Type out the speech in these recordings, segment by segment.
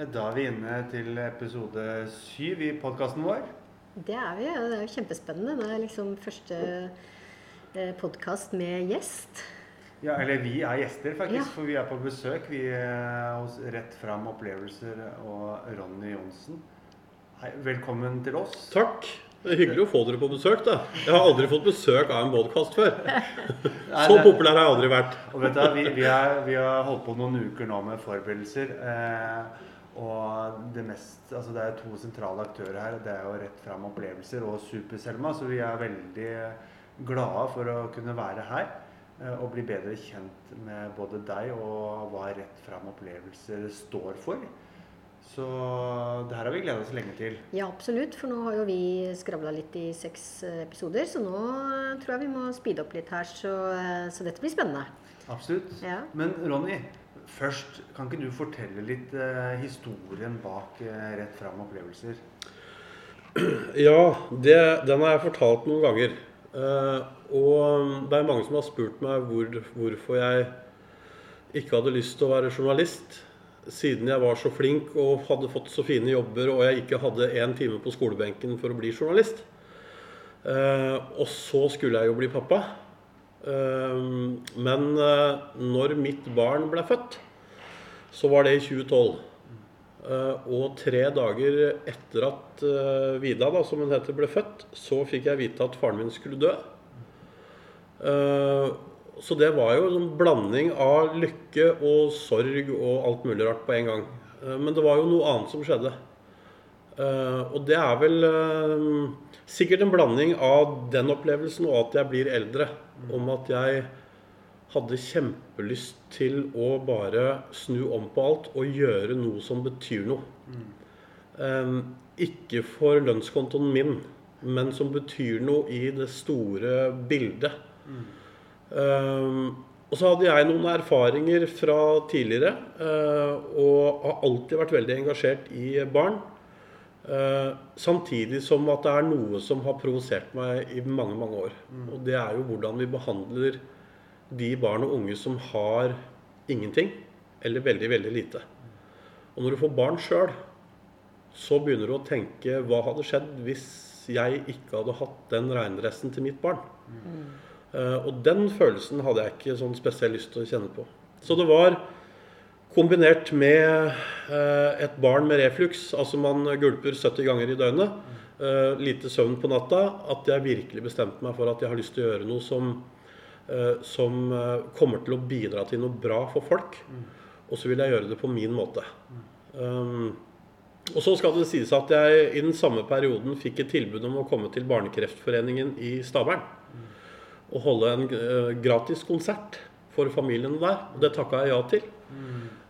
Da er vi inne til episode syv i podkasten vår. Det er vi, og det er jo kjempespennende. Det er liksom første eh, podkast med gjest. Ja, eller vi er gjester, faktisk, Ja. for vi er på besøk. Vi er hos Rett Fram Opplevelser og Ronny Johnsen. Velkommen til oss. Takk. Det er hyggelig å få dere på besøk. da. Jeg har aldri fått besøk av en podkast før. Så populær har jeg aldri vært. Og vet du, vi, vi, er, vi har holdt på noen uker nå med forberedelser. Eh, og det mest Altså det er to sentrale aktører her. Det er jo Rett Fram Opplevelser og Super-Selma. Så vi er veldig glade for å kunne være her. eh, Og bli bedre kjent med både deg og hva Rett Fram Opplevelser står for. Så det her har vi gleda oss lenge til. Ja, absolutt. For nå har jo vi skravla litt i seks eh, episoder, så nå eh, tror jeg vi må speede opp litt her. Så, så dette blir spennende. Absolutt. Ja. Men Ronny, først kan ikke du fortelle litt eh, historien bak eh, Rett Fram Opplevelser? Ja, det, den har jeg fortalt noen ganger. Eh, og det er mange som har spurt meg hvor, hvorfor jeg ikke hadde lyst til å være journalist. Siden jeg var så flink og hadde fått så fine jobber, og jeg ikke hadde én time på skolebenken for å bli journalist. Eh, og så skulle jeg jo bli pappa. Eh, men eh, når mitt barn ble født, så var det i 2012. Eh, og tre dager etter at eh, Vida, da, som hun heter, ble født, så fikk jeg vite at faren min skulle dø. Så det var jo en blanding av lykke og sorg og alt mulig rart på en gang. Men det var jo noe annet som skjedde. Og det er vel eh, sikkert en blanding av den opplevelsen og at jeg blir eldre. Om at jeg hadde kjempelyst til å bare snu om på alt og gjøre noe som betyr noe. Eh, ikke for lønnskontoen min, men som betyr noe i det store bildet. Eh, og så hadde jeg noen erfaringer fra tidligere, eh, og har alltid vært veldig engasjert i barn. Eh, samtidig som at det er noe som har provosert meg i mange, mange år. Og det er jo hvordan vi behandler de barn og unge som har ingenting, eller veldig, veldig lite. Og når du får barn sjøl, så begynner du å tenke hva hadde skjedd hvis jeg ikke hadde hatt den regndressen til mitt barn? Eh, og den følelsen hadde jeg ikke sånn spesielt lyst til å kjenne på. Så det var kombinert med eh, et barn med refluks, altså man gulper 70 ganger i døgnet, eh, lite søvn på natta, at jeg virkelig bestemte meg for at jeg har lyst til å gjøre noe som, eh, som kommer til å bidra til noe bra for folk. Og så vil jeg gjøre det på min måte. Um, og så skal det sies at jeg i den samme perioden fikk et tilbud om å komme til Barnekreftforeningen i Stabern. Og holde en gratis konsert for familiene der. Og det takka jeg ja til.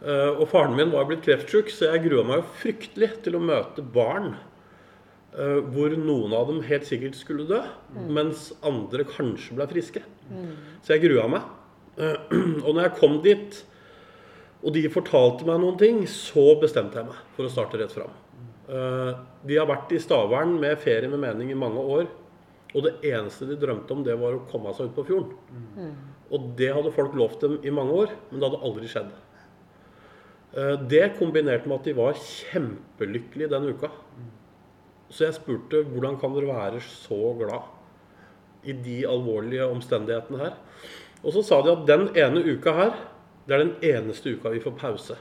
Eh, og faren min var blitt kreftsjuk, så jeg grua meg jo fryktelig til å møte barn uh, hvor noen av dem helt sikkert skulle dø, mens andre kanskje ble friske. Så jeg grua meg. Uh, og når jeg kom dit, og de fortalte meg noen ting, så bestemte jeg meg for å starte rett fram. De har vært i Stavern med ferie med mening i mange år. Og det eneste de drømte om, det var å komme seg ut på fjorden. Og det hadde folk lovt dem i mange år, men det hadde aldri skjedd. Eh, Det kombinert med at de var kjempelykkelige den uka. Så jeg spurte hvordan kan dere være så glad i de alvorlige omstendighetene her. Og så sa de at den ene uka her, det er den eneste uka vi får pause.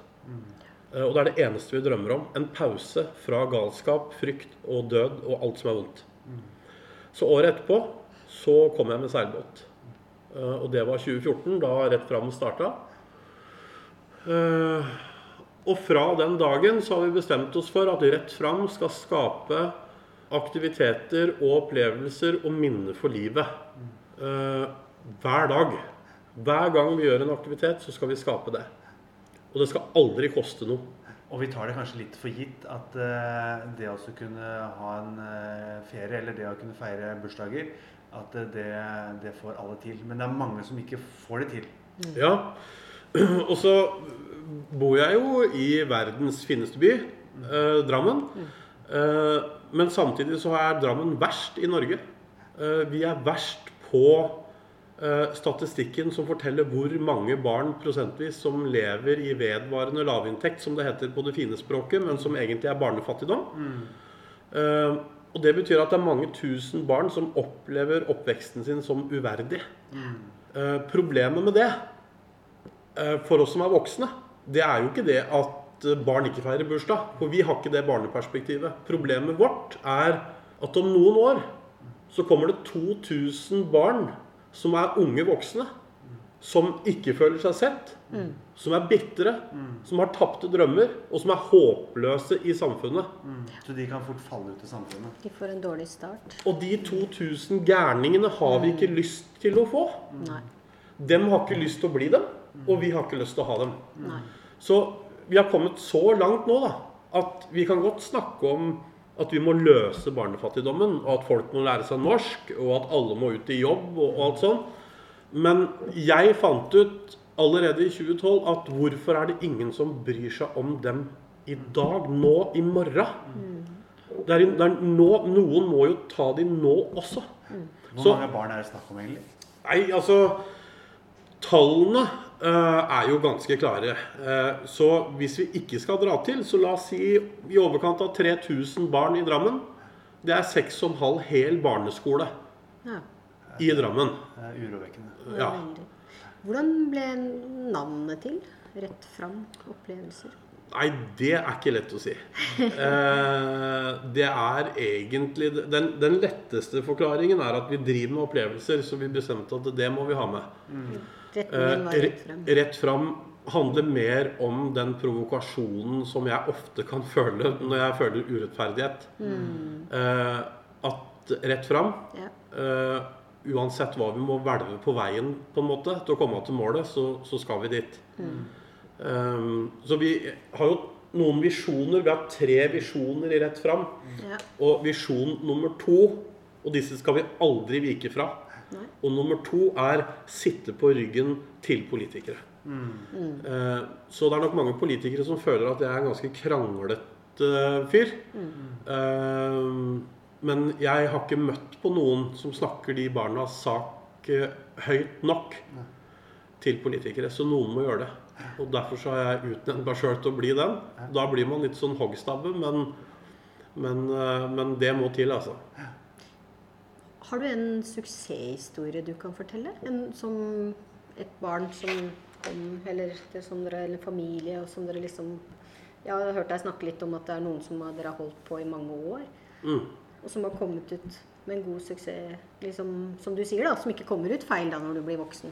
Eh, Og det er det eneste vi drømmer om. En pause fra galskap, frykt og død og alt som er vondt. Så året etterpå så kom jeg med seilbåt. Eh, Og det var 2014, da Rett Fram starta. Og fra den dagen så har vi bestemt oss for at Rett Fram skal skape aktiviteter og opplevelser og minner for livet. Eh, Hver dag. Hver gang vi gjør en aktivitet, så skal vi skape det. Og det skal aldri koste noe. Og vi tar det kanskje litt for gitt at eh, det å kunne ha en eh, ferie, eller det å kunne feire bursdager, at det, det får alle til. Men det er mange som ikke får det til. Ja. Og så bor jeg jo i verdens fineste by, eh, Drammen. Eh, men samtidig så er Drammen verst i Norge. Eh, vi er verst på eh, statistikken som forteller hvor mange barn prosentvis som lever i vedvarende lavinntekt, som det heter på det fine språket, men som egentlig er barnefattigdom. Eh, og det betyr at det er mange tusen barn som opplever oppveksten sin som uverdig. Eh, problemet med det, for oss som er voksne, det er jo ikke det at eh, barn ikke feirer bursdag. For vi har ikke det barneperspektivet. Problemet vårt er at om noen år så kommer det 2000 barn som er unge voksne, som ikke føler seg sett, som er bitre, som har tapte drømmer, og som er håpløse i samfunnet. Mm. Så de kan fort falle ut av samfunnet. De får en dårlig start. Og de 2000 gærningene har vi ikke lyst til å få. Dem har ikke lyst til å bli dem, og vi har ikke lyst til å ha dem. Nei. Så vi har kommet så langt nå da, at vi kan godt snakke om at vi må løse barnefattigdommen, og at folk må lære seg norsk, og at alle må ut i jobb og, og alt sånn. Men jeg fant ut allerede i 2012 at hvorfor er det ingen som bryr seg om dem i dag, nå, i morgen? Det er, det er nå, noen må jo ta de nå også. Hvor mange barn er det snakk om egentlig? Nei, altså Tallene er jo ganske klare. Eh, så hvis vi ikke skal dra til, så la oss si i overkant av 3000 barn i Drammen. Det er 6,5 hel barneskole Ja. i Drammen. Det er urovekkende. Ja. Hvordan ble navnet til? Rett fram opplevelser. Nei, det er ikke lett å si. Eh, det er egentlig den, den letteste forklaringen er at vi driver med opplevelser, så vi bestemte at det må vi ha med. Eh, var rett rett fram handler mer om den provokasjonen som jeg ofte kan føle når jeg føler urettferdighet. Eh, at rett fram Ja. eh, Uansett hva vi må hvelve på veien på en måte til å komme til målet, så, så skal vi dit. Eh, så vi har jo noen visjoner. Vi har tre visjoner i Rett fram. Ja. Og visjon nummer to, og disse skal vi aldri vike fra. Nei. Og nummer to er sitte på ryggen til politikere. Eh, Så det er nok mange politikere som føler at jeg er en ganske kranglete fyr. Eh, Men jeg har ikke møtt på noen som snakker de barnas sak eh, høyt nok til politikere. Så noen må gjøre det. Og derfor så har jeg utnevnt meg sjøl til å bli den. Da blir man litt sånn hoggstabbe, men, men, eh, men det må til, altså. Har du en suksesshistorie du kan fortelle? En som et barn som kom, eller det som dere, eller familie, og som dere liksom Jeg har hørt deg snakke litt om at det er noen som dere har holdt på i mange år, Mm. og som har kommet ut med en god suksess, liksom, som du sier, da, som ikke kommer ut feil da når du blir voksen.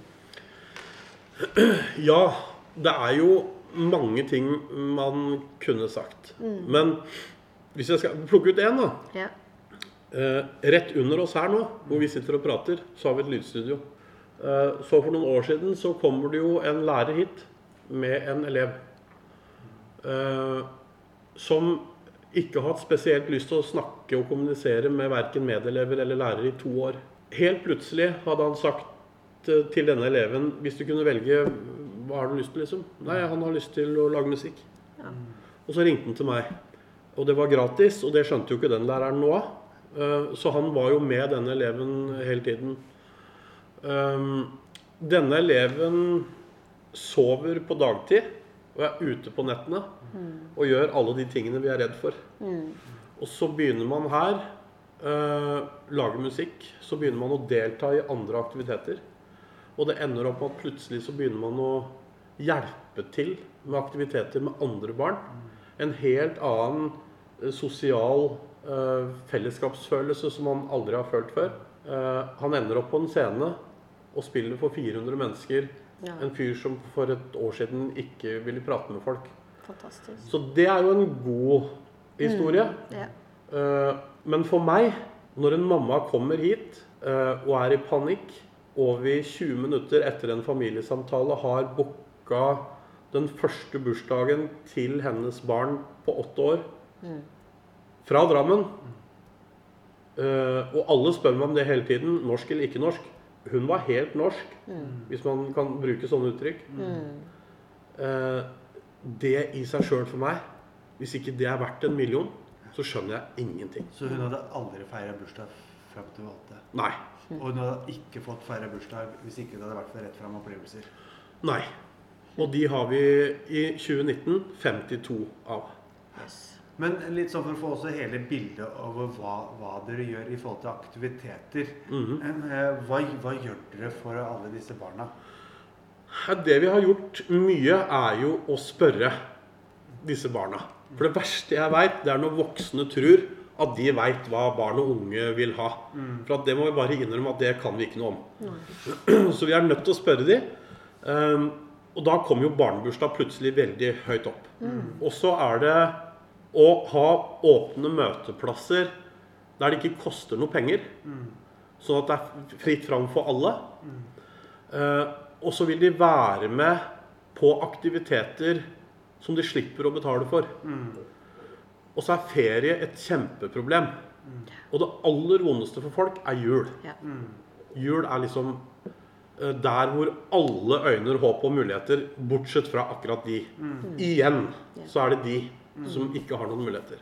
Ja, det er jo mange ting man kunne sagt. Men hvis jeg skal plukke ut én, da. Ja. Eh, rett under oss her nå, hvor vi sitter og prater, så har vi et lydstudio. Eh, så for noen år siden så kommer det jo en lærer hit med en elev. Eh, som ikke har hatt spesielt lyst til å snakke og kommunisere med verken medelever eller lærere i to år. Helt plutselig hadde han sagt til denne eleven Hvis du kunne velge, hva har du lyst til, liksom? Nei, han har lyst til å lage musikk. Ja. Og så ringte han til meg. Og det var gratis, og det skjønte jo ikke den læreren nå av. Eh, Så han var jo med denne eleven hele tiden. Um, Denne eleven sover på dagtid og er ute på nettene og gjør alle de tingene vi er redd for. Og så begynner man her, lager lage musikk, så begynner man å delta i andre aktiviteter. Og det ender opp med at plutselig så begynner man å hjelpe til med aktiviteter med andre barn. En helt annen eh, sosial eh, fellesskapsfølelse som han aldri har følt før. Eh, han ender opp på en scene og spiller for 400 mennesker. Ja. En fyr som for et år siden ikke ville prate med folk. Fantastisk. Så det er jo en god historie. Ja. Eh, Men for meg, når en mamma kommer hit eh, og er i panikk, og vi 20 minutter etter en familiesamtale har booka den første bursdagen til hennes barn på åtte år fra Drammen Uh, Og alle spør meg om det hele tiden. Norsk eller ikke norsk. Hun var helt norsk, hvis man kan bruke sånne uttrykk. Eh, Det i seg sjøl for meg, hvis ikke det er verdt en million, så skjønner jeg ingenting. Så hun hadde aldri feira bursdag fram til hun valgte? Nei. Og hun hadde ikke fått feira bursdag hvis ikke det hadde vært for rett fram opplevelser. Nei. Og de har vi i 2019 52 av. Yes. Men litt sånn for å få også hele bildet over hva, hva dere gjør i forhold til aktiviteter. Mm -hmm. hva, hva gjør dere for alle disse barna? Det vi har gjort mye, er jo å spørre disse barna. For det verste jeg veit, det er når voksne tror at de veit hva barn og unge vil ha. For at det må vi bare innrømme at det kan vi ikke noe om. Så vi er nødt til å spørre de. Um, og da kommer jo barnebursdag plutselig veldig høyt opp. Og så er det å ha åpne møteplasser der det ikke koster noe penger. Sånn at det er fritt fram for alle. Eh, og så vil de være med på aktiviteter som de slipper å betale for. Og så er ferie et kjempeproblem. Og det aller vondeste for folk er jul. Ja. Jul er liksom eh, der hvor alle øyner håp og muligheter, bortsett fra akkurat de. Igjen så er det de som ikke har noen muligheter.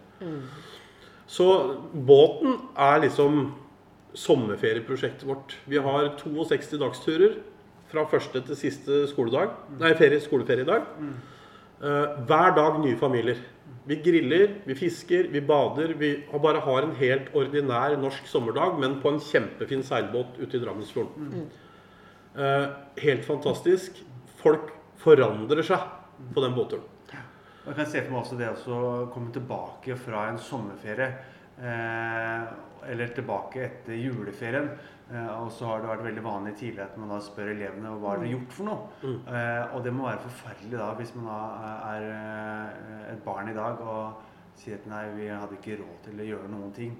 Så båten er liksom sommerferieprosjektet vårt. Vi har 62 dagsturer fra første til siste skoledag. Nei, ferie, skoleferiedag. Eh, hver dag nye familier. Vi griller, vi fisker, vi bader. Vi bare har en helt ordinær norsk sommerdag, men på en kjempefin seilbåt ute i Drammensfjorden. Eh, helt fantastisk. Folk forandrer seg på den båtturen. Og Jeg kan se for meg også det å komme tilbake fra en sommerferie. Eh, eller tilbake etter juleferien. Eh, og så har det vært veldig vanlig tidligere at man da spør elevene hva har dere gjort for noe. Eh, og det må være forferdelig da hvis man da er eh, et barn i dag og sier at nei, vi hadde ikke råd til å gjøre noen ting.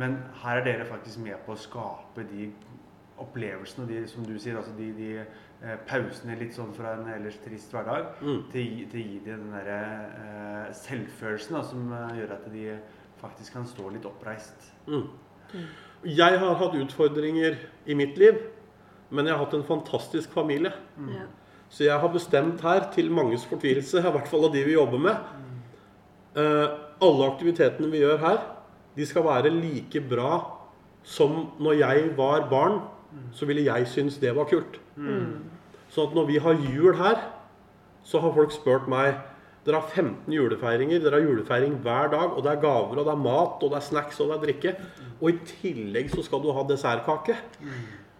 Men her er dere faktisk med på å skape de opplevelsene og de, som du sier, altså de, de eh, pausene litt sånn fra en ellers trist hverdag, Mm. til, til å gi dem den derre eh, selvfølelsen da, som eh, gjør at de faktisk kan stå litt oppreist. Mm. Jeg har hatt utfordringer i mitt liv, men jeg har hatt en fantastisk familie. Ja. Så jeg har bestemt her, til manges fortvilelse, i hvert fall av de vi jobber med eh, Alle aktivitetene vi gjør her, de skal være like bra som når jeg var barn, så ville jeg synes det var kult. Så at når vi har jul her, så har folk spurt meg Dere har 15 julefeiringer, dere har julefeiring hver dag, og det er gaver, og det er mat, og det er snacks, og det er drikke. Og i tillegg så skal du ha dessertkake.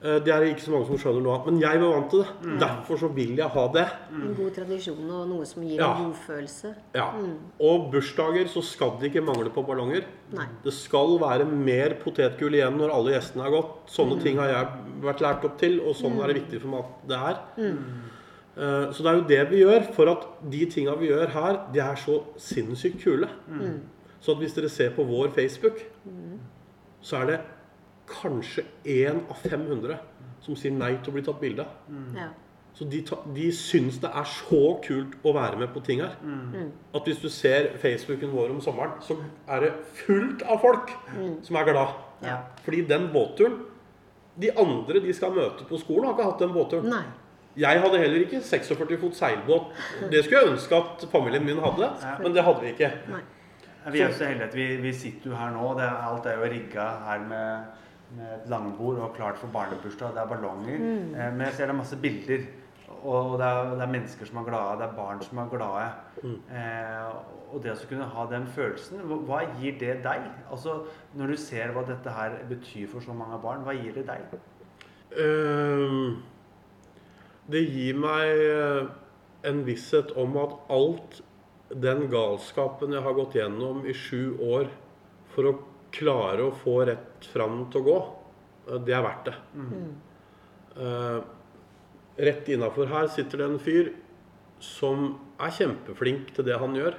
Eh, Det er det ikke så mange som skjønner nå, men jeg var vant til det. Derfor så vil jeg ha det. En god tradisjon og noe som gir Ja. en godfølelse. Ja. Og bursdager så skal det ikke mangle på ballonger. Nei. Det skal være mer potetgull igjen når alle gjestene er gått. Sånne ting har jeg vært lært opp til, og sånn er det viktig for meg at det er. Eh, Så det er jo det vi gjør, for at de tinga vi gjør her, de er så sinnssykt kule. Så at hvis dere ser på vår Facebook, så er det kanskje én av 500 som sier nei til å bli tatt bilde av. Ja. Så de, ta, de syns det er så kult å være med på ting her. At hvis du ser Facebooken vår om sommeren, så er det fullt av folk som er glad. Ja. Fordi den båtturen De andre de skal møte på skolen, har ikke hatt den båtturen. Nei. Jeg hadde heller ikke 46 fot seilbåt. Det skulle jeg ønske at familien min hadde, men det hadde vi ikke. Nei. Vi er så heldige at vi, vi sitter jo her nå. Det er, alt er jo rigga her med, med et langbord og klart for barnebursdag. Det er ballonger. Mm. men jeg ser det er masse bilder. Og det er, det er mennesker som er glade, det er barn som er glade. Eh, og det å kunne ha den følelsen, hva, hva gir det deg? Altså, Når du ser hva dette her betyr for så mange barn, hva gir det deg? Ehm, det gir meg eh, en visshet om at alt den galskapen jeg har gått gjennom i sju år for å klare å få rett fram til å gå, eh, det er verdt det. Eh, rett innafor her sitter det en fyr som er kjempeflink til det han gjør.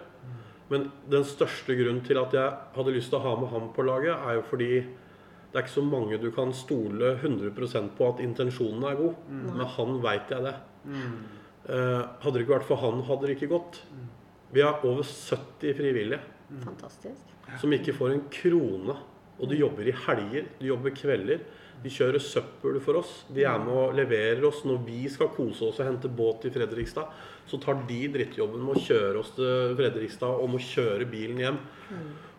Men den største grunnen til at jeg hadde lyst til å ha med ham på laget, er jo fordi det er ikke så mange du kan stole 100% på at intensjonen er god. Men han veit jeg det. Uh, hadde det ikke vært for han, hadde det ikke gått. Vi har over 70 frivillige Fantastisk. som ikke får en krone. Og de jobber i helger, de jobber kvelder. De kjører søppel for oss. De er med og leverer oss når vi skal kose oss og hente båt i Fredrikstad. Så tar de drittjobben med å kjøre oss til Fredrikstad og må kjøre bilen hjem.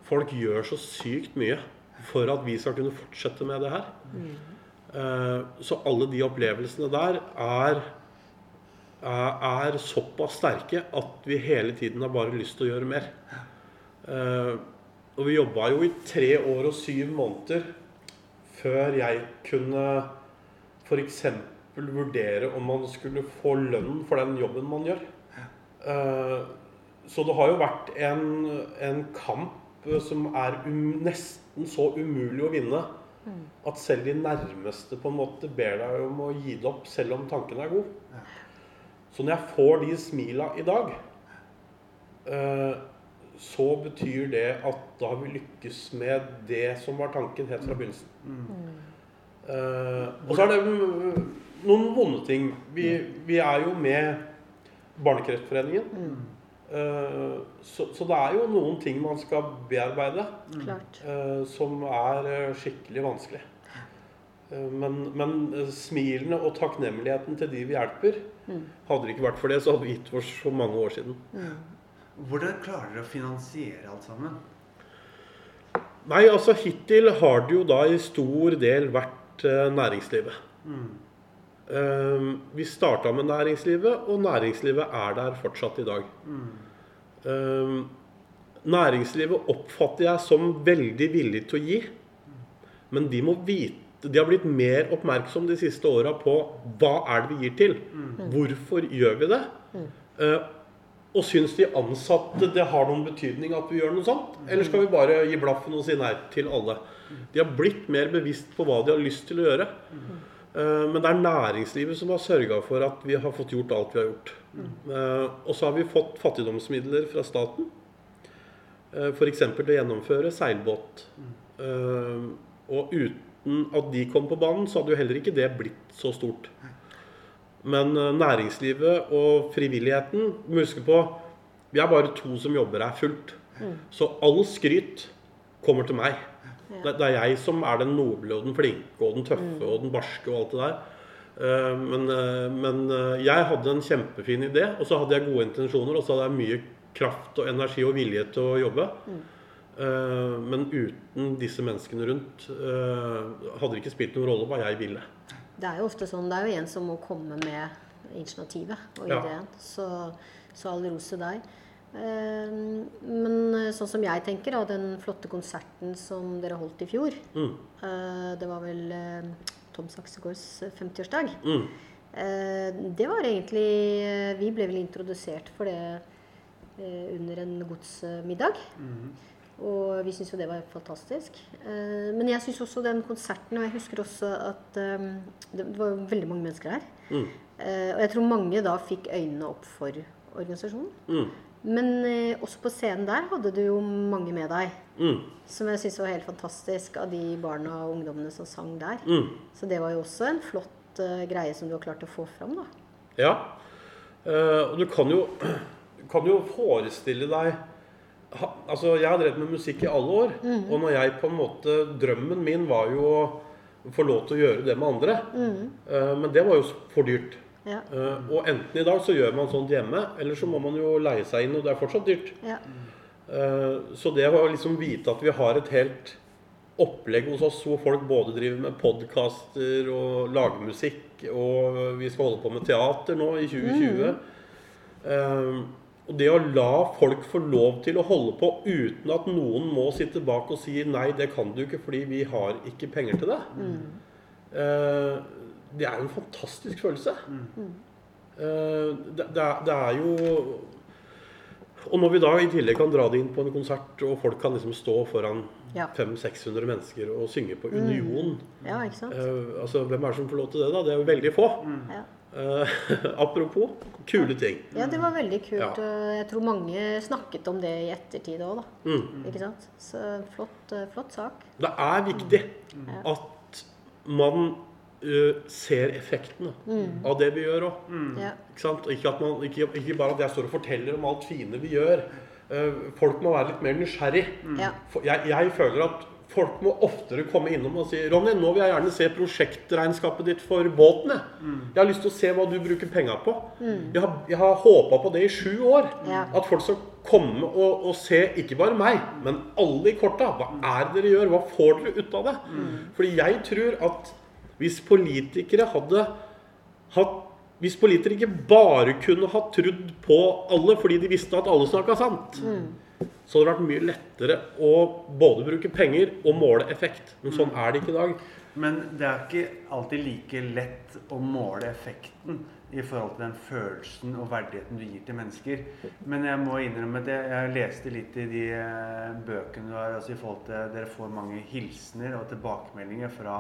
Folk gjør så sykt mye for at vi skal kunne fortsette med det her. Eh, Så alle de opplevelsene der er, er, såpass sterke at vi hele tiden har bare lyst til å gjøre mer. Eh, Og vi jobba jo i tre år og syv måneder før jeg kunne f.eks. vurdere om man skulle få lønn for den jobben man gjør. Eh, Så det har jo vært en, en kamp som er um, nesten så umulig å vinne at selv de nærmeste på en måte ber deg om å gi det opp, selv om tanken er god. Så når jeg får de smila i dag, eh, så betyr det at da har vi lykkes med det som var tanken helt fra begynnelsen. Eh, og så er det mm, noen vonde ting. Vi, vi er jo med Barnekreftforeningen. Uh, så, så det er jo noen ting man skal bearbeide Klart. eh, som er skikkelig vanskelig. Eh, Men, men smilene og takknemligheten til de vi hjelper, hadde det ikke vært for det, så hadde vi gitt oss for mange år siden. Hvordan klarer dere å finansiere alt sammen? Nei, altså hittil har det jo da i stor del vært eh, næringslivet. Um, vi starta med næringslivet, og næringslivet er der fortsatt i dag. Eh, næringslivet oppfatter jeg som veldig villig til å gi, men de må vite de har blitt mer oppmerksom de siste åra på hva er det vi gir til. Hvorfor gjør vi det? Eh, og syns de ansatte det har noen betydning at vi gjør noe sånt? Eller skal vi bare gi blaffen og si nei til alle? De har blitt mer bevisst på hva de har lyst til å gjøre. Eh, Men det er næringslivet som har sørga for at vi har fått gjort alt vi har gjort. Eh, Og så har vi fått fattigdomsmidler fra staten. F.eks. til å gjennomføre seilbåt. Eh, Og uten at de kom på banen, så hadde jo heller ikke det blitt så stort. Men eh, næringslivet og frivilligheten må huske på Vi er bare to som jobber her fullt. Så all skryt kommer til meg. Det, det er jeg som er den noble og den flinke og den tøffe og den barske og alt det der. Eh, Men, eh, men jeg hadde en kjempefin idé, og så hadde jeg gode intensjoner, og så hadde jeg mye kraft og energi og vilje til å jobbe. Mm. Men uten disse menneskene rundt hadde det ikke spilt noen rolle hva jeg ville. Det er jo ofte sånn, det er jo en som må komme med initiativet og Ja. ideen. Så, så all ros til deg. Eh, Men eh, sånn som jeg tenker, da, den flotte konserten som dere holdt i fjor Mm. eh, Det var vel eh, Tom Saksegårds 50-årsdag. Mm. Eh, Det var egentlig Vi ble vel introdusert for det under en godsmiddag. Og vi syntes jo det var fantastisk. Eh, Men jeg syns også den konserten Og jeg husker også at eh, det var jo veldig mange mennesker her. Mm. Eh, Og jeg tror mange da fikk øynene opp for organisasjonen. Mm. Men også på scenen der hadde du jo mange med deg. Mm. Som jeg syns var helt fantastisk av de barna og ungdommene som sang der. Mm. Så det var jo også en flott greie som du har klart å få fram, da. Ja. Og du kan jo, kan jo forestille deg ha, Altså, jeg har drevet med musikk i alle år. Og når jeg på en måte Drømmen min var jo å få lov til å gjøre det med andre. Eh, men det var jo for dyrt. Ja. Uh, og enten i dag så gjør man sånt hjemme, eller så må man jo leie seg inn, og det er fortsatt dyrt. ja. Uh, Så det å liksom vite at vi har et helt opplegg hos oss hvor folk både driver med podkaster og lager musikk, og vi skal holde på med teater nå i 2020 Eh, Og det å la folk få lov til å holde på uten at noen må sitte bak og si nei, det kan du ikke fordi vi har ikke penger til det, eh, det er jo en fantastisk følelse. Eh, Det, det, er, det er jo og når vi da i tillegg kan dra det inn på en konsert, og folk kan liksom stå foran Ja. 500-600 mennesker og synge på Union ja, ikke sant? eh, altså Hvem er det som får lov til det, da? Det er jo veldig få. Ja. Eh, apropos kule ting. ja, det var veldig kult. Ja. Jeg tror mange snakket om det i ettertid òg, da. Mm. Ikke sant? Så flott, eh, flott sak. Det er viktig at man uh, ser effekten av det vi gjør òg. Ja. Ikke, sant? ikke, ikke, ikke bare at jeg står og forteller om alt fine vi gjør. Uh, folk må være litt mer nysgjerrig. Ja. Jeg, jeg føler at folk må oftere komme innom og si Ronny, nå vil jeg gjerne se prosjektregnskapet ditt for båten. Jeg, jeg har lyst til å se hva du bruker penga på. Jeg har, jeg har håpa på det i sju år. Ja. At folk skal komme og, og se ikke bare meg, men alle i korta. Hva er det dere gjør? Hva får dere ut av det? Fordi jeg tror at Hvis politikere hadde hatt Hvis politikere ikke bare kunne ha trodd på alle fordi de visste at alle snakka sant, så hadde det vært mye lettere å både bruke penger og måle effekt. Men sånn er det ikke i dag. Men det er ikke alltid like lett å måle effekten i forhold til den følelsen og verdigheten du gir til mennesker. Men jeg må innrømme at jeg, jeg leste litt i de eh, bøkene du har, altså i forhold til Dere får mange hilsener og tilbakemeldinger fra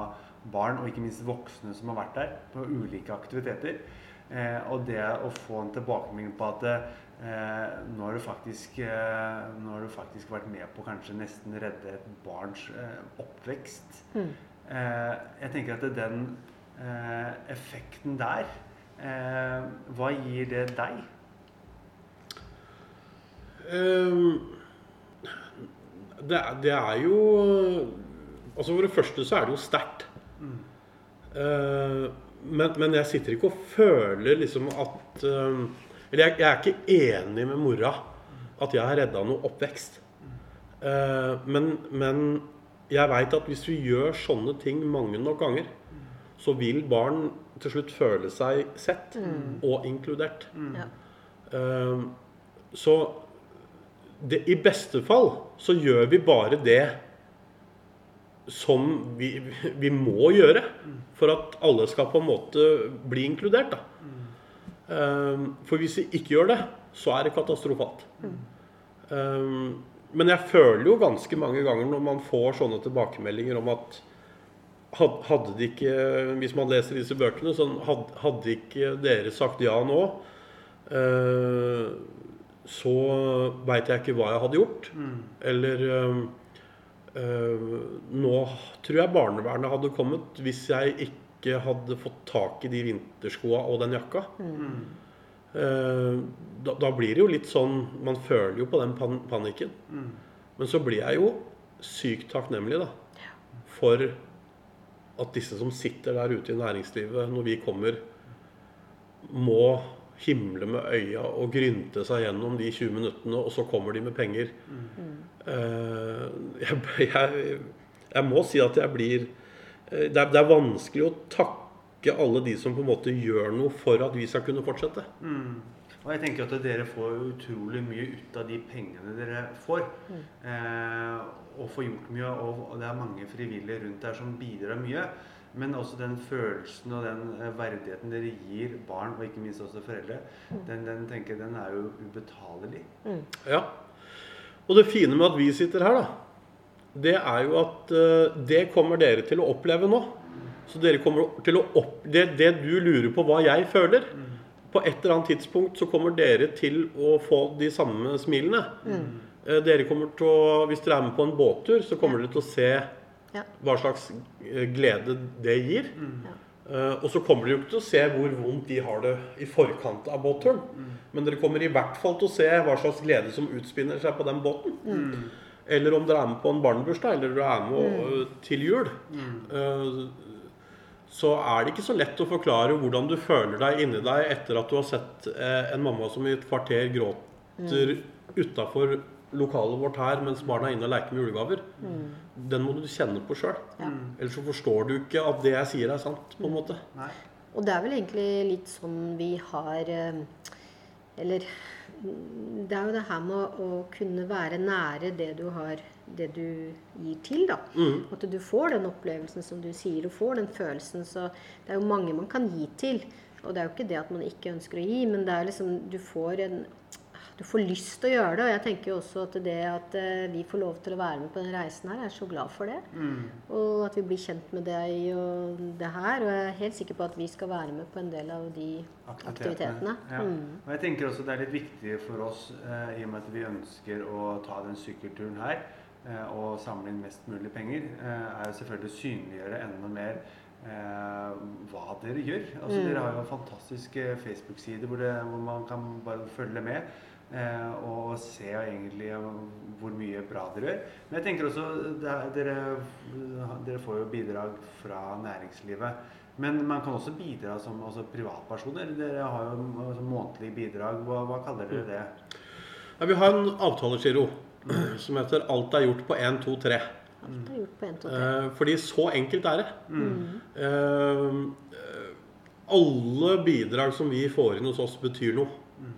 barn, og ikke minst voksne som har vært der på ulike aktiviteter. Eh, og det å få en tilbakemelding på at eh, nå har du faktisk eh, nå har du faktisk vært med på kanskje nesten redde et barns eh, oppvekst. Mm. Eh, jeg tenker at den eh, effekten der eh, Hva gir det deg? Ehm, det, er- det er jo Altså For det første så er det jo sterkt. Eh, men, men jeg sitter ikke og føler liksom at eh, Eller jeg, jeg er ikke enig med mora at jeg har redda noe oppvekst. Uh, men, men jeg veit at hvis vi gjør sånne ting mange nok ganger, så vil barn til slutt føle seg sett og inkludert. Mm. Uh, så det, i beste fall så gjør vi bare det som vi, vi må gjøre for at alle skal på en måte bli inkludert. Da. Eh, for hvis vi ikke gjør det, så er det katastrofalt. Mm. men jeg føler jo ganske mange ganger når man får sånne tilbakemeldinger om at hadde de ikke, Hvis man leser disse bøkene, så hadde ikke dere sagt ja nå, eh, så veit jeg ikke hva jeg hadde gjort. Eller eh, eh, Nå tror jeg barnevernet hadde kommet hvis jeg ikke hadde fått tak i de vinterskoa og den jakka. Mm. da, da blir det jo litt sånn Man føler jo på den pan panikken. Men så blir jeg jo sykt takknemlig da, for at disse som sitter der ute i næringslivet når vi kommer, må himle med øya og grynte seg gjennom de 20 minuttene, og så kommer de med penger. Mm. jeg, jeg, jeg må si at jeg blir eh, det er, det er vanskelig å takke alle de som på en måte gjør noe for at vi skal kunne fortsette. Mm. Og jeg tenker at dere får utrolig mye ut av de pengene dere får. Eh, og får gjort mye, og, og det er mange frivillige rundt der som bidrar mye. Men også den følelsen og den eh, verdigheten dere gir barn, og ikke minst også foreldre, den, den tenker jeg den er jo ubetalelig. Ja. Og det fine med at vi sitter her, da, det er jo at eh, det kommer dere til å oppleve nå. Så dere kommer til å opp... Det, det du lurer på hva jeg føler, på et eller annet tidspunkt så kommer dere til å få de samme smilene. Mm. Dere kommer til å, Hvis dere er med på en båttur, så kommer dere til å se Ja. hva slags eh, glede det gir. Ja. Uh, og så kommer dere jo ikke til å se hvor vondt de har det i forkant av båtturen. Men dere kommer i hvert fall til å se hva slags glede som utspinner seg på den båten. Eller om dere er med på en barnebursdag, eller dere er med mm. til jul. Mm. så er det ikke så lett å forklare hvordan du føler deg inni deg etter at du har sett eh, en mamma som i et kvarter gråter utafor lokalet vårt her mens barna er inne og leker med julegaver. Den må du kjenne på sjøl. Ja. Ellers så forstår du ikke at det jeg sier er sant. på en måte. Nei. Og det er vel egentlig litt sånn vi har eh, Eller mm, det er jo det her med å, å kunne være nære det du har Det du gir til, da. Mm. At du får den opplevelsen som du sier, du får den følelsen. Så det er jo mange man kan gi til. Og det er jo ikke det at man ikke ønsker å gi, men det er liksom Du får en du får lyst til å gjøre det. Og jeg tenker jo også at det at eh, vi får lov til å være med på den reisen her, jeg er så glad for det. Mm. Og at vi blir kjent med deg og det her. Og jeg er helt sikker på at vi skal være med på en del av de aktivitetene. Ja. Mm. Og jeg tenker også det er litt viktig for oss, eh, i og med at vi ønsker å ta den sykkelturen her eh, og samle inn mest mulig penger, eh, er jo selvfølgelig å synliggjøre enda mer eh, hva dere gjør. Altså, Mm. Dere har jo en fantastisk Facebook-side hvor, hvor man kan bare følge med. Eh, og se egentlig hvor mye bra dere gjør. Men jeg tenker også er, dere, dere får jo bidrag fra næringslivet. Men man kan også bidra som altså privatpersoner. Dere har jo altså, månedlige bidrag. Hva, hva kaller dere det? Ja, vi har en avtalegiro som heter 'Alt er gjort på 1, 2, 3'. Alt er gjort på 1, 2, 3. Eh, fordi så enkelt er det. Eh, eh, alle bidrag som vi får inn hos oss, betyr noe.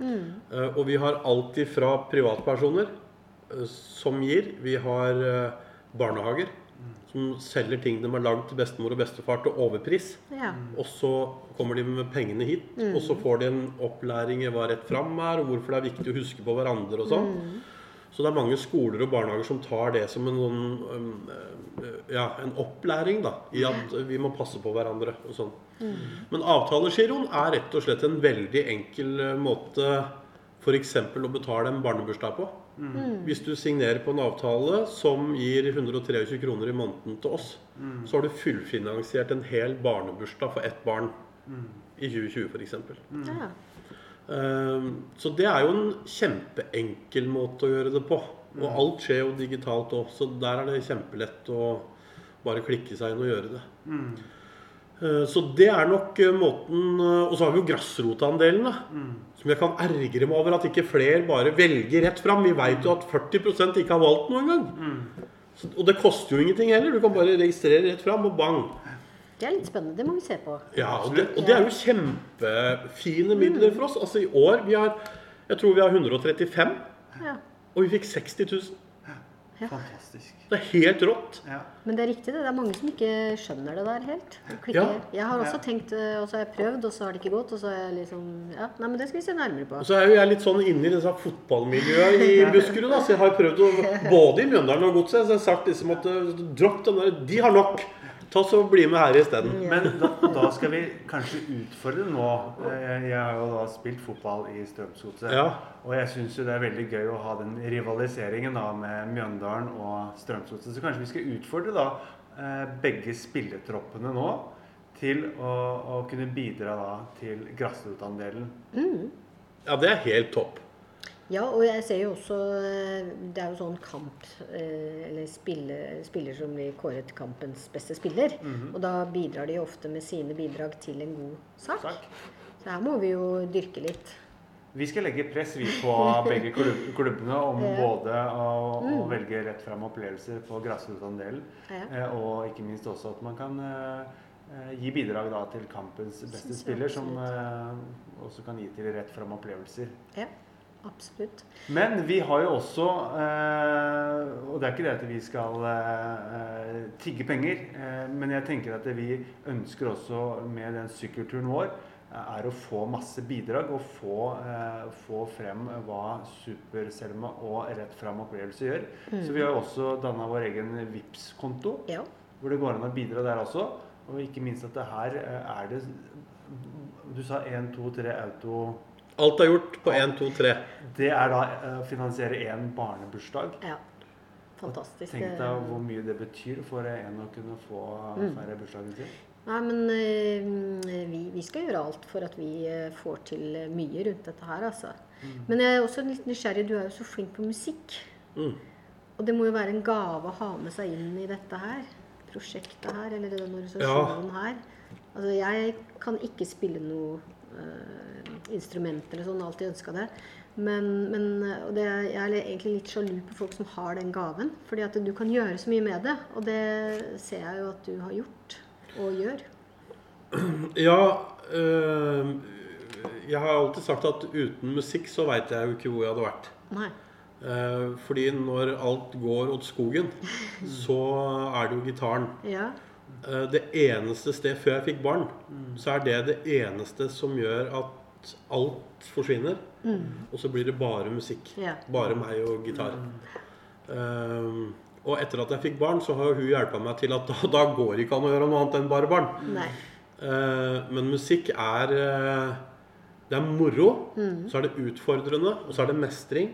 Eh, og vi har alltid fra privatpersoner eh, som gir. Vi har eh, barnehager som selger ting de har lagd til bestemor og bestefar til overpris. Ja. Og så kommer de med pengene hit, og så får de en opplæring i hva rett fram er, og hvorfor det er viktig å huske på hverandre og sånn. Så det er mange skoler og barnehager som tar det som en, sånn, um, ja, en opplæring da, i at vi må passe på hverandre. og sånn. Men avtalegiroen er rett og slett en veldig enkel eh, måte f.eks. å betale en barnebursdag på. Hvis du signerer på en avtale som gir 123 kroner i måneden til oss, så har du fullfinansiert en hel barnebursdag for ett barn i 2020 f.eks. Ja. Ehm, Så det er jo en kjempeenkel måte å gjøre det på. Og alt skjer jo digitalt òg, så der er det kjempelett å bare klikke seg inn og gjøre det. Eh, Så det er nok eh, måten eh, Og så har vi jo grasrotandelen, da. Som jeg kan ergre meg over at ikke flere bare velger rett fram. Vi veit jo at 40% ikke har valgt noe engang. Så- Og det koster jo ingenting heller. Du kan bare registrere rett fram, og bang. Det er litt spennende. Det må vi se på. Ja, og det, og det er jo kjempefine midler for oss. Altså i år vi har Jeg tror vi har 135, Ja. og vi fikk 60 000. Fantastisk. Det er helt rått. Ja. Men det er riktig, det. Det er mange som ikke skjønner det der helt. Ja. Jeg har også Ja. tenkt, eh, og så har jeg prøvd, og så har det ikke gått. Og så har jeg liksom Ja, nei, men det skal vi se nærmere på. Og så er jo jeg litt sånn inne i disse fotballmiljøet i Buskerud, da, så jeg har prøvd å Både i Mjøndalen og Godset, så jeg har sagt liksom at eh, dropp den der De har nok. Ta så Bli med her isteden. Men da, da skal vi kanskje utfordre nå. Eh, Jeg har jo da spilt fotball i Strømsgodset. Ja. Og jeg syns jo det er veldig gøy å ha den rivaliseringen da med Mjøndalen og Strømsgodset. Så kanskje vi skal utfordre da eh, begge spilletroppene nå til å, å kunne bidra da til grasrotandelen. Ja, det er helt topp. Ja, og jeg ser jo også eh, Det er jo sånn kamp eh, Eller spille, spiller som blir kåret til kampens beste spiller. Og da bidrar de ofte med sine bidrag til en god sak. Sak. Så her må vi jo dyrke litt. Vi skal legge press vi på begge klubbene om Ja. både å, å velge rett fram opplevelser på grasrotandelen, Ja. eh, og ikke minst også at man kan eh, gi bidrag da til kampens beste spiller, som uh, også kan gi til rett fram opplevelser. Ja, absolutt. Men vi har jo også eh, Og det er ikke det at vi skal eh, eh, tigge penger, men jeg tenker at vi ønsker også med den sykkelturen vår er å få masse bidrag og få, få frem hva Super-Selma og Rett fram opplevelse gjør. Så vi har jo også danna vår egen vips konto Ja. hvor det går an å bidra der også. Og ikke minst at det her er det Du sa 1, 2, 3 auto Alt er gjort på 1, 2, 3. Det er da eh, å finansiere én barnebursdag. ja. Fantastisk. Tenk deg hvor mye det betyr for en å kunne få Mm. feire bursdagen sin. Nei, men eh, vi, vi skal gjøre alt for at vi eh, får til mye rundt dette her, altså. Men jeg er også litt nysgjerrig. Du er jo så flink på musikk. Mm. Og det må jo være en gave å ha med seg inn i dette her. Prosjektet her, eller den organisasjonen her. Altså, jeg kan ikke spille noe eh, instrument eller sånn, alltid ønska det. Men, men og det, er- jeg er egentlig litt sjalu på folk som har den gaven. Fordi at du kan gjøre så mye med det. Og det ser jeg jo at du har gjort og gjør. Ja øh, Jeg har alltid sagt at uten musikk så veit jeg jo ikke hvor jeg hadde vært. Nei. Eh, fordi når alt går åt skogen, så er det jo gitaren. Ja. Eh, det eneste sted før jeg fikk barn, så er det det eneste som gjør at alt forsvinner. Og så blir det bare musikk. Ja. Bare meg og gitar. Eh, og etter at jeg fikk barn, så har jo hun hjelpa meg til at da, da går det ikke an å gjøre noe annet enn bare barn. Eh, men musikk er eh, Det er moro. Så er det utfordrende. Og så er det mestring.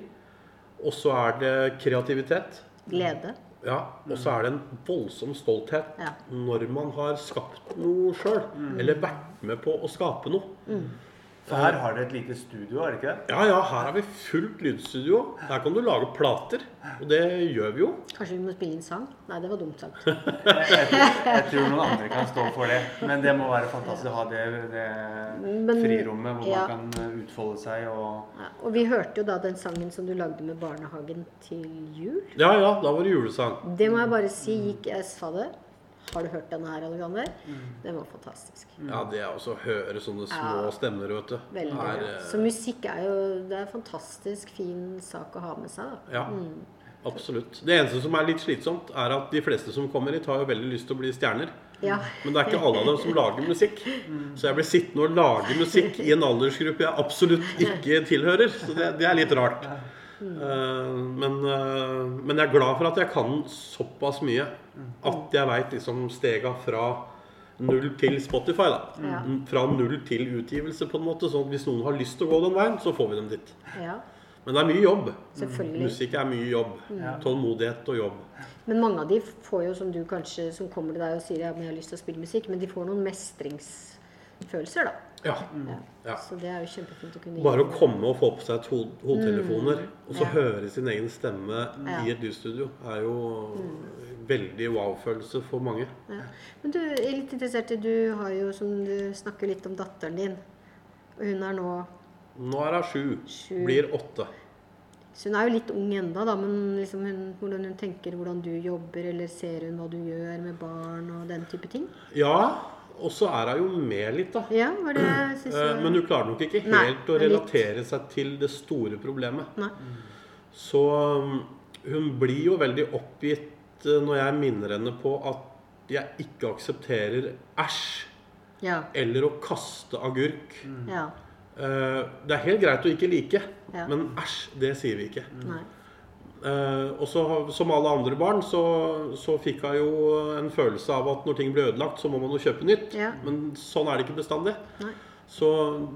Og så er det kreativitet. Glede. Ja, Og så er det en voldsom stolthet Ja. når man har skapt noe sjøl. Eller vært med på å skape noe. For her har dere et lite studio, er det ikke det? Ja, ja, her har vi fullt lydstudio. Her kan du lage plater. Og det gjør vi jo. Kanskje vi må spille inn sang? Nei, det var dumt sagt. Jeg, jeg, tror- jeg tror noen andre kan stå for det. Men det må være fantastisk å ha det, det Men- frirommet hvor ja. man kan utfolde seg og Ja, og vi hørte jo da den sangen som du lagde med barnehagen til jul. Ja, ja, da var det julesang. Det må jeg bare si. Gikk, jeg sa det. Har du hørt denne her, Alexander? Den var fantastisk. Ja, det er også å høre sånne små Ja. stemmer, vet du. Veldig. Er, eh, Så musikk er jo Det er en fantastisk fin sak å ha med seg, da. Ja, absolutt. Det eneste som er litt slitsomt, er at de fleste som kommer hit, har jo veldig lyst til å bli stjerner. Ja. Men det er ikke alle av dem som lager musikk. Så jeg blir sittende og lage musikk i en aldersgruppe jeg absolutt ikke tilhører. Så det, det er litt rart. Eh, men, eh, men jeg er glad for at jeg kan såpass mye at jeg veit liksom stega fra null til Spotify. da. Mm. Fra null til utgivelse, på en måte. Så hvis noen har lyst til å gå den veien, så får vi dem dit. ja. Men det er mye jobb. Selvfølgelig. Musikk er mye jobb. Tålmodighet og jobb. Men mange av de får jo, som du kanskje, som kommer til deg og sier ja, men jeg har lyst til å spille musikk, men de får noen mestringsfølelser, da. Ja. Ja. Ja. Så det er jo kjempefint å kunne Bare å komme og få på seg to hodetelefoner og så Ja. høre sin egen stemme Ja. i et lydstudio, er jo veldig wow-følelse for mange. Ja. Men du er litt interessert i Du har jo, som du snakker litt om datteren din. Og hun er nå Nå er hun sju. Sju. Blir åtte. Så hun er jo litt ung enda, da, men liksom hun, hvordan hun tenker hvordan du jobber, eller ser hun hva du gjør med barn og den type ting? Ja, og så er hun jo med litt, da. Ja, var det jeg synes Eh, Men hun klarer nok ikke helt Nei, å relatere litt. seg til det store problemet. Nei. Så um, hun blir jo veldig oppgitt eh, når jeg minner henne på at jeg ikke aksepterer æsj Ja. eller å kaste agurk. Ja. Eh, Det er helt greit å ikke like, Ja. men æsj, det sier vi ikke. Nei. Eh, og så, som alle andre barn, så, så fikk hun jo en følelse av at når ting blir ødelagt, så må man jo kjøpe nytt. Ja. Men sånn er det ikke bestandig. Nei. Så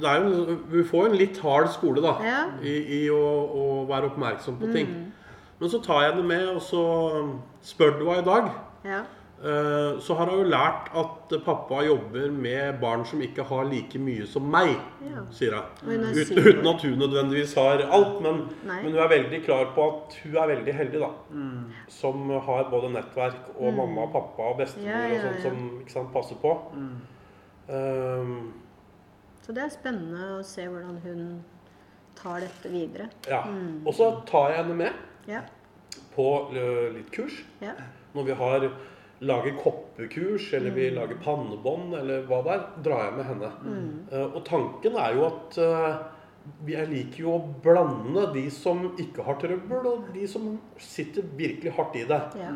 det er jo, vi får en litt hard skole da, Ja. Mm. i, i å, å være oppmerksom på ting. Men så tar jeg det med, og så spør du henne i dag. Ja. Eh, Så har hun jo lært at pappa jobber med barn som ikke har like mye som meg, Ja. sier hun. Uten, uten at hun nødvendigvis har alt, men, men hun er veldig klar på at hun er veldig heldig, da. Som har både nettverk og mamma og pappa og bestemor Mm. Ja, ja, og sånt som ikke sant, passer på. Um, Så det er spennende å se hvordan hun tar dette videre. ja. Mm. Og så tar jeg henne med Ja. på litt kurs. Ja. Når vi har lager koppekurs, eller Mm. vi lager pannebånd, eller hva det er, drar jeg med henne. Mm. Eh, Og tanken er jo at vi- jeg liker jo å blande de som ikke har trøbbel, og de som sitter virkelig hardt i det. Ja.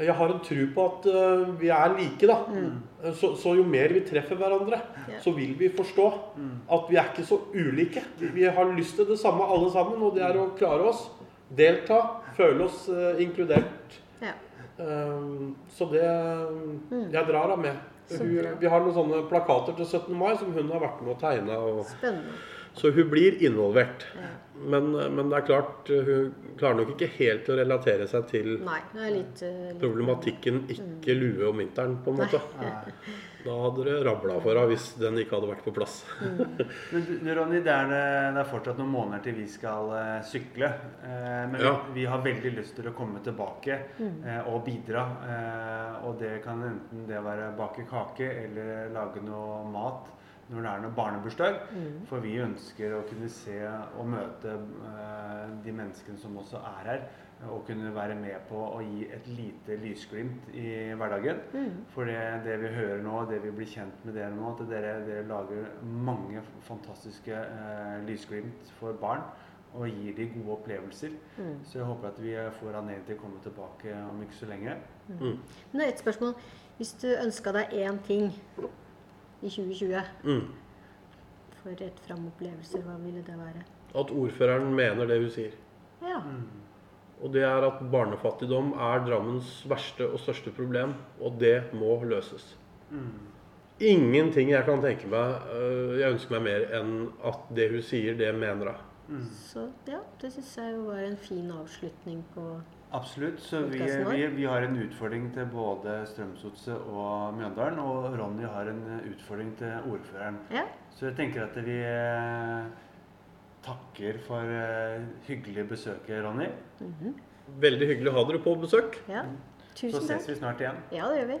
Jeg har en tro på at eh, vi er like, da. Mm. Så, så jo mer vi treffer hverandre, Ja. så vil vi forstå at vi er ikke så ulike. Vi, har lyst til det samme alle sammen, og det er å klare oss, delta, føle oss inkludert. Um, så det Mm. Jeg drar henne med. Hun, vi har noen sånne plakater til 17. mai som hun har vært med. Og, Spennende. så hun blir involvert. Ja. Men, men det er klart, hun klarer nok ikke helt å relatere seg til Nei, litt, litt problematikken ikke lue om vinteren, på en måte. Nei. Da hadde det rabla for henne hvis den ikke hadde vært på plass. Men du, Ronny, det er, det er fortsatt noen måneder til vi skal uh, sykle. Uh, men Ja. vi, vi har veldig lyst til å komme tilbake uh, og bidra. Eh, og det kan enten det være bake kake eller lage noe mat når det er noe barnebursdag. For vi ønsker å kunne se og møte eh, de menneskene som også er her. Og kunne være med på å gi et lite lysglimt i hverdagen. For det, det vi hører nå, det vi blir kjent med dere nå, at dere, dere lager mange fantastiske eh, lysglimt for barn. Og gir de gode opplevelser. Mm. Så jeg håper at vi får anledning til å komme tilbake om ikke så lenge. Mm. Men det er et spørsmål. Hvis du ønska deg én ting i 2020 Mm. for et fram opplevelser, hva ville det være? At ordføreren mener det hun sier. Ja. Og det er at barnefattigdom er Drammens verste og største problem, og det må løses. Ingenting jeg kan tenke meg øh, Jeg ønsker meg mer enn at det hun sier, det mener hun. Så ja, det syns jeg jo var en fin avslutning på Absolutt. Så vi, vi, vi har en utfordring til både Strømsgodset og Mjøndalen. Og Ronny har en utfordring til ordføreren. Ja. Så jeg tenker at vi takker for uh, hyggelig besøk, Ronny. Mhm. Veldig hyggelig å ha dere på besøk. Ja. tusen takk. Så ses takk. vi snart igjen. Ja, det gjør vi.